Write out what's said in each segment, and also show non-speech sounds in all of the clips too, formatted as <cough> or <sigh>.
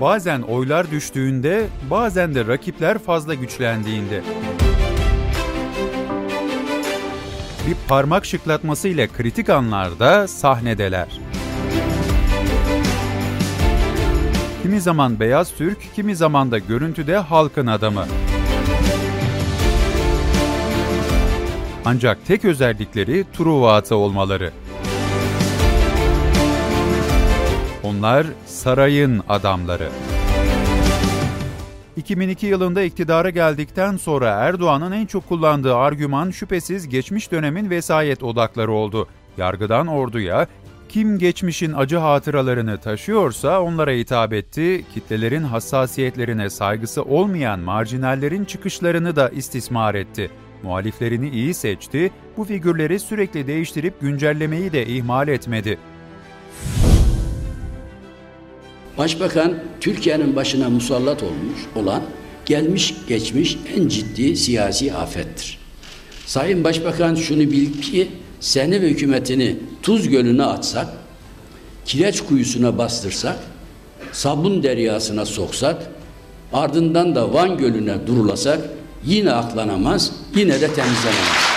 Bazen oylar düştüğünde, bazen de rakipler fazla güçlendiğinde. Bir parmak şıklatması ile kritik anlarda sahnedeler. Kimi zaman beyaz Türk, kimi zaman da görüntüde halkın adamı. Ancak tek özellikleri Truva atı olmaları. Onlar sarayın adamları. 2002 yılında iktidara geldikten sonra Erdoğan'ın en çok kullandığı argüman şüphesiz geçmiş dönemin vesayet odakları oldu. Yargıdan orduya, kim geçmişin acı hatıralarını taşıyorsa onlara hitap etti, kitlelerin hassasiyetlerine saygısı olmayan marjinallerin çıkışlarını da istismar etti. Muhaliflerini iyi seçti, bu figürleri sürekli değiştirip güncellemeyi de ihmal etmedi. Başbakan Türkiye'nin başına musallat olmuş olan gelmiş geçmiş en ciddi siyasi afettir. Sayın Başbakan şunu bil ki seni ve hükümetini tuz gölüne atsak, kireç kuyusuna bastırsak, sabun deryasına soksak, ardından da Van Gölü'ne durulasak yine aklanamaz, yine de temizlenemez.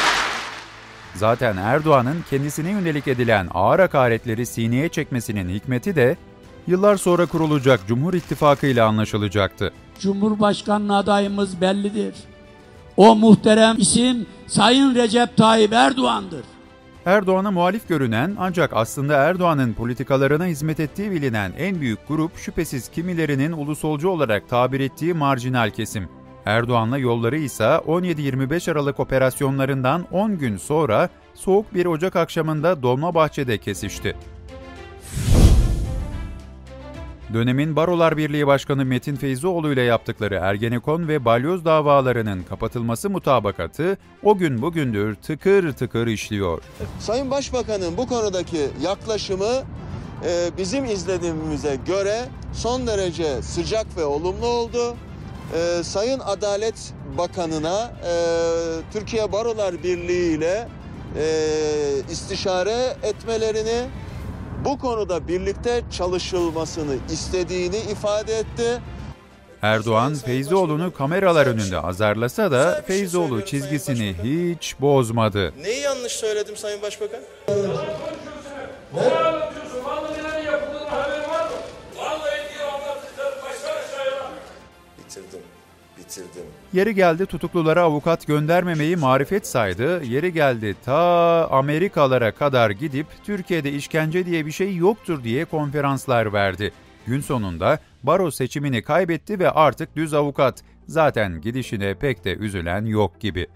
Zaten Erdoğan'ın kendisine yönelik edilen ağır hakaretleri sineye çekmesinin hikmeti de yıllar sonra kurulacak Cumhur İttifakı ile anlaşılacaktı. Cumhurbaşkanlığı adayımız bellidir. O muhterem isim Sayın Recep Tayyip Erdoğan'dır. Erdoğan'a muhalif görünen ancak aslında Erdoğan'ın politikalarına hizmet ettiği bilinen en büyük grup şüphesiz kimilerinin ulusolcu olarak tabir ettiği marjinal kesim. Erdoğan'la yolları ise 17-25 Aralık operasyonlarından 10 gün sonra soğuk bir Ocak akşamında Dolmabahçe'de kesişti. Dönemin Barolar Birliği Başkanı Metin Feyzioğlu ile yaptıkları Ergenekon ve Balyoz davalarının kapatılması mutabakatı o gün bugündür tıkır tıkır işliyor. Sayın Başbakan'ın bu konudaki yaklaşımı e, bizim izlediğimize göre son derece sıcak ve olumlu oldu. E, Sayın Adalet Bakanı'na e, Türkiye Barolar Birliği ile istişare etmelerini bu konuda birlikte çalışılmasını istediğini ifade etti. Erdoğan Feyzioğlu'nu kameralar önünde azarlasa da Feyzoğlu çizgisini hiç bozmadı. Neyi yanlış söyledim Sayın Başbakan? Ne bitirdim. Yeri geldi tutuklulara avukat göndermemeyi marifet saydı, yeri geldi ta Amerikalara kadar gidip Türkiye'de işkence diye bir şey yoktur diye konferanslar verdi. Gün sonunda baro seçimini kaybetti ve artık düz avukat. Zaten gidişine pek de üzülen yok gibi.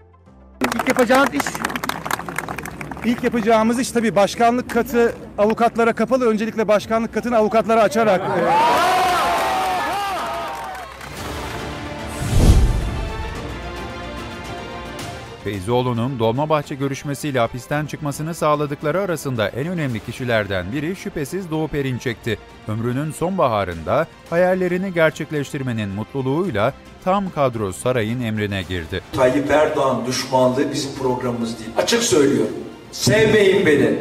İlk yapacağımız iş İlk yapacağımız iş tabii başkanlık katı avukatlara kapalı. Öncelikle başkanlık katını avukatlara açarak e, Feyzioğlu'nun Dolmabahçe görüşmesiyle hapisten çıkmasını sağladıkları arasında en önemli kişilerden biri şüphesiz Doğu Perinçek'ti. Ömrünün sonbaharında hayallerini gerçekleştirmenin mutluluğuyla tam kadro sarayın emrine girdi. Tayyip Erdoğan düşmanlığı bizim programımız değil. Açık söylüyorum. Sevmeyin beni.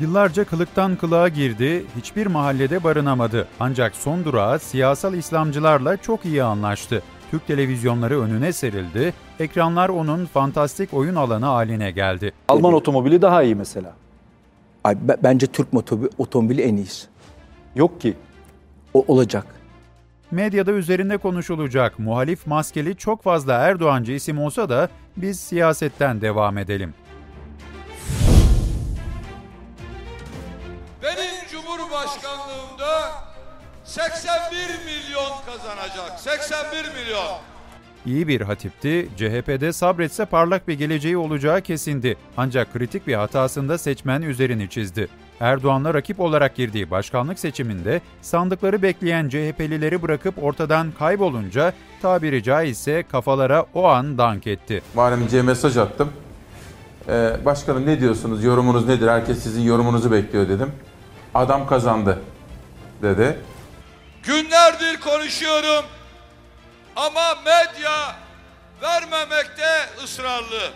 Yıllarca kılıktan kılığa girdi, hiçbir mahallede barınamadı. Ancak son durağı siyasal İslamcılarla çok iyi anlaştı. Türk televizyonları önüne serildi, ekranlar onun fantastik oyun alanı haline geldi. Alman otomobili daha iyi mesela. Ay, bence Türk otomobili en iyisi. Yok ki. O olacak. Medyada üzerinde konuşulacak muhalif maskeli çok fazla Erdoğancı isim olsa da biz siyasetten devam edelim. Benim Cumhurbaşkanlığımda 81 milyon kazanacak. 81 milyon. İyi bir hatipti, CHP'de sabretse parlak bir geleceği olacağı kesindi. Ancak kritik bir hatasında seçmen üzerini çizdi. Erdoğan'la rakip olarak girdiği başkanlık seçiminde sandıkları bekleyen CHP'lileri bırakıp ortadan kaybolunca tabiri caizse kafalara o an dank etti. Muharrem mesaj attım. Ee, başkanım ne diyorsunuz, yorumunuz nedir? Herkes sizin yorumunuzu bekliyor dedim. Adam kazandı dedi. Günlerdir konuşuyorum ama medya vermemekte ısrarlı.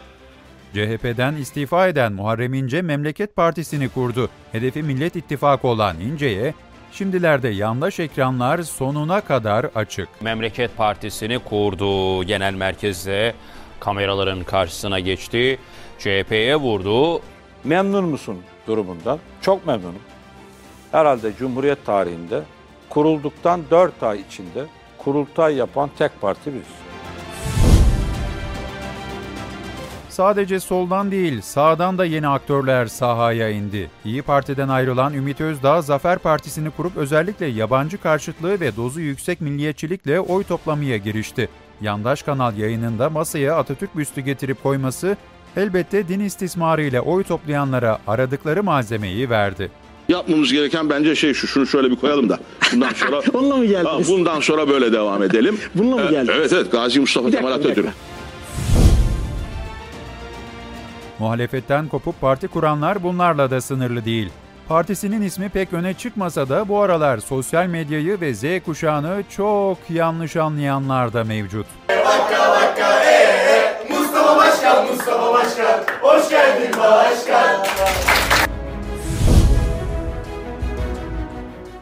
CHP'den istifa eden Muharrem İnce Memleket Partisi'ni kurdu. Hedefi Millet İttifakı olan İnce'ye Şimdilerde yandaş ekranlar sonuna kadar açık. Memleket Partisi'ni kurdu. Genel merkezde kameraların karşısına geçti. CHP'ye vurdu. Memnun musun durumundan? Çok memnunum. Herhalde Cumhuriyet tarihinde kurulduktan 4 ay içinde kurultay yapan tek parti biziz. Sadece soldan değil, sağdan da yeni aktörler sahaya indi. İyi Parti'den ayrılan Ümit Özdağ, Zafer Partisi'ni kurup özellikle yabancı karşıtlığı ve dozu yüksek milliyetçilikle oy toplamaya girişti. Yandaş kanal yayınında masaya Atatürk büstü getirip koyması, elbette din istismarı ile oy toplayanlara aradıkları malzemeyi verdi. Yapmamız gereken bence şey şu, şunu şöyle bir koyalım da. Bundan sonra <laughs> Onunla mı geldiniz? Ha, bundan sonra böyle devam edelim. <laughs> Bununla mı Ee, geldiniz? Evet evet Gazi Mustafa Bir dakika, Kemal. Atatürk. Muhalefetten kopup parti kuranlar bunlarla da sınırlı değil. Partisinin ismi pek öne çıkmasa da bu aralar sosyal medyayı ve Z kuşağını çok yanlış anlayanlar da mevcut. Mustafa Başkan, Mustafa Başkan. Hoş geldin başkan.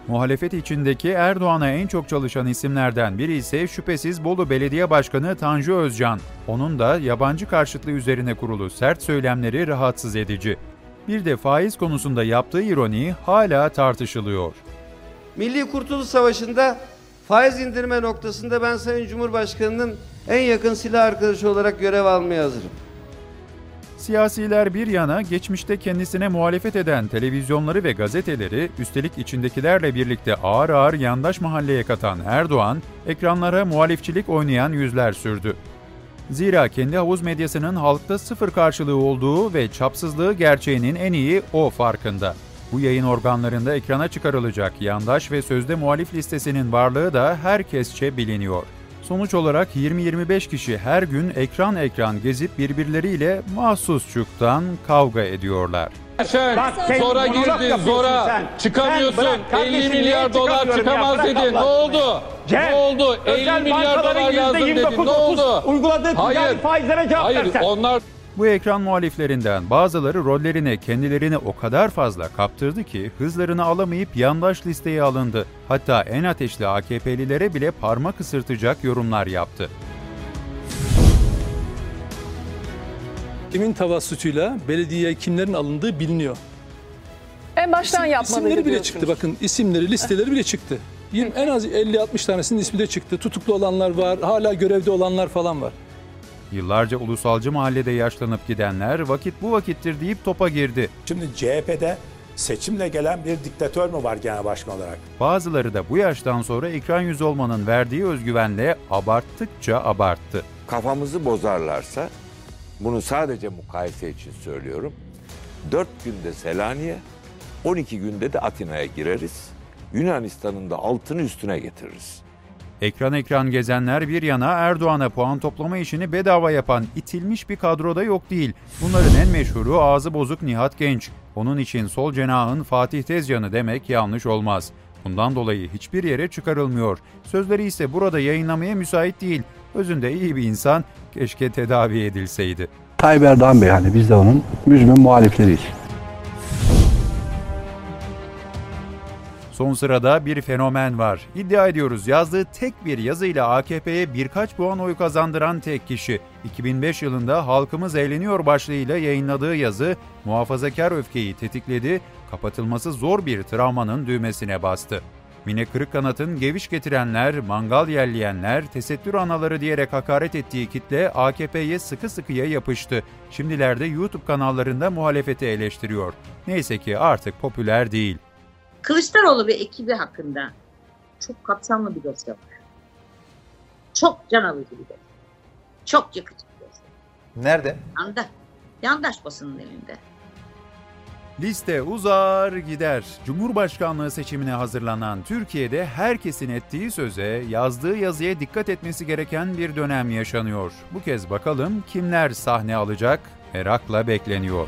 Muhalefet içindeki Erdoğan'a en çok çalışan isimlerden biri ise şüphesiz Bolu Belediye Başkanı Tanju Özcan. Onun da yabancı karşıtlığı üzerine kurulu sert söylemleri rahatsız edici. Bir de faiz konusunda yaptığı ironi hala tartışılıyor. Milli Kurtuluş Savaşı'nda faiz indirme noktasında ben Sayın Cumhurbaşkanı'nın en yakın silah arkadaşı olarak görev almaya hazırım. Siyasiler bir yana geçmişte kendisine muhalefet eden televizyonları ve gazeteleri üstelik içindekilerle birlikte ağır ağır yandaş mahalleye katan Erdoğan, ekranlara muhalifçilik oynayan yüzler sürdü. Zira kendi havuz medyasının halkta sıfır karşılığı olduğu ve çapsızlığı gerçeğinin en iyi o farkında. Bu yayın organlarında ekrana çıkarılacak yandaş ve sözde muhalif listesinin varlığı da herkesçe biliniyor. Sonuç olarak 20-25 kişi her gün ekran ekran gezip birbirleriyle mahsusçuktan kavga ediyorlar. Sen Bak, sen zora girdin, zora sen. çıkamıyorsun. Sen bırak kardeşim, 50 niye milyar dolar ya? çıkamaz dedin. Ne oldu? Cem, ne oldu? 50 özel milyar dolar lazım dedin. %29 Ne oldu? uyguladığı Hayır. faizlere cevap Hayır, versen. onlar Bu ekran muhaliflerinden bazıları rollerine kendilerini o kadar fazla kaptırdı ki hızlarını alamayıp yandaş listeye alındı. Hatta en ateşli AKP'lilere bile parmak ısırtacak yorumlar yaptı. Kimin tavassutuyla belediyeye kimlerin alındığı biliniyor. En baştan yapmalıydı İsimleri bile çıktı bakın isimleri listeleri bile çıktı. Yirmi- En az 50-60 tanesinin ismi de çıktı. Tutuklu olanlar var, hala görevde olanlar falan var. Yıllarca ulusalcı mahallede yaşlanıp gidenler vakit bu vakittir deyip topa girdi. Şimdi CHP'de seçimle gelen bir diktatör mü var genel başkan olarak? Bazıları da bu yaştan sonra ekran yüzü olmanın verdiği özgüvenle abarttıkça abarttı. Kafamızı bozarlarsa, bunu sadece mukayese için söylüyorum. 4 günde Selanik'e, 12 günde de Atina'ya gireriz. Yunanistan'ın da altını üstüne getiririz. Ekran ekran gezenler bir yana Erdoğan'a puan toplama işini bedava yapan itilmiş bir kadroda yok değil. Bunların en meşhuru ağzı bozuk Nihat Genç. Onun için sol cenahın Fatih Tezcan'ı demek yanlış olmaz. Bundan dolayı hiçbir yere çıkarılmıyor. Sözleri ise burada yayınlamaya müsait değil. Özünde iyi bir insan, keşke tedavi edilseydi. Tayyip Erdoğan Bey hani biz de onun müzmin muhalifleriyiz. Son sırada bir fenomen var. İddia ediyoruz yazdığı tek bir yazıyla AKP'ye birkaç puan oy kazandıran tek kişi. 2005 yılında Halkımız Eğleniyor başlığıyla yayınladığı yazı muhafazakar öfkeyi tetikledi, kapatılması zor bir travmanın düğmesine bastı. Mine Kırıkkanat'ın geviş getirenler, mangal yerleyenler, tesettür anaları diyerek hakaret ettiği kitle AKP'ye sıkı sıkıya yapıştı. Şimdilerde YouTube kanallarında muhalefeti eleştiriyor. Neyse ki artık popüler değil. Kılıçdaroğlu ve ekibi hakkında çok kapsamlı bir dosya var. Çok can alıcı bir dosya. Çok yıkıcı bir dosya. Nerede? Yanda. Yandaş basının elinde. Liste uzar gider. Cumhurbaşkanlığı seçimine hazırlanan Türkiye'de herkesin ettiği söze, yazdığı yazıya dikkat etmesi gereken bir dönem yaşanıyor. Bu kez bakalım kimler sahne alacak merakla bekleniyor.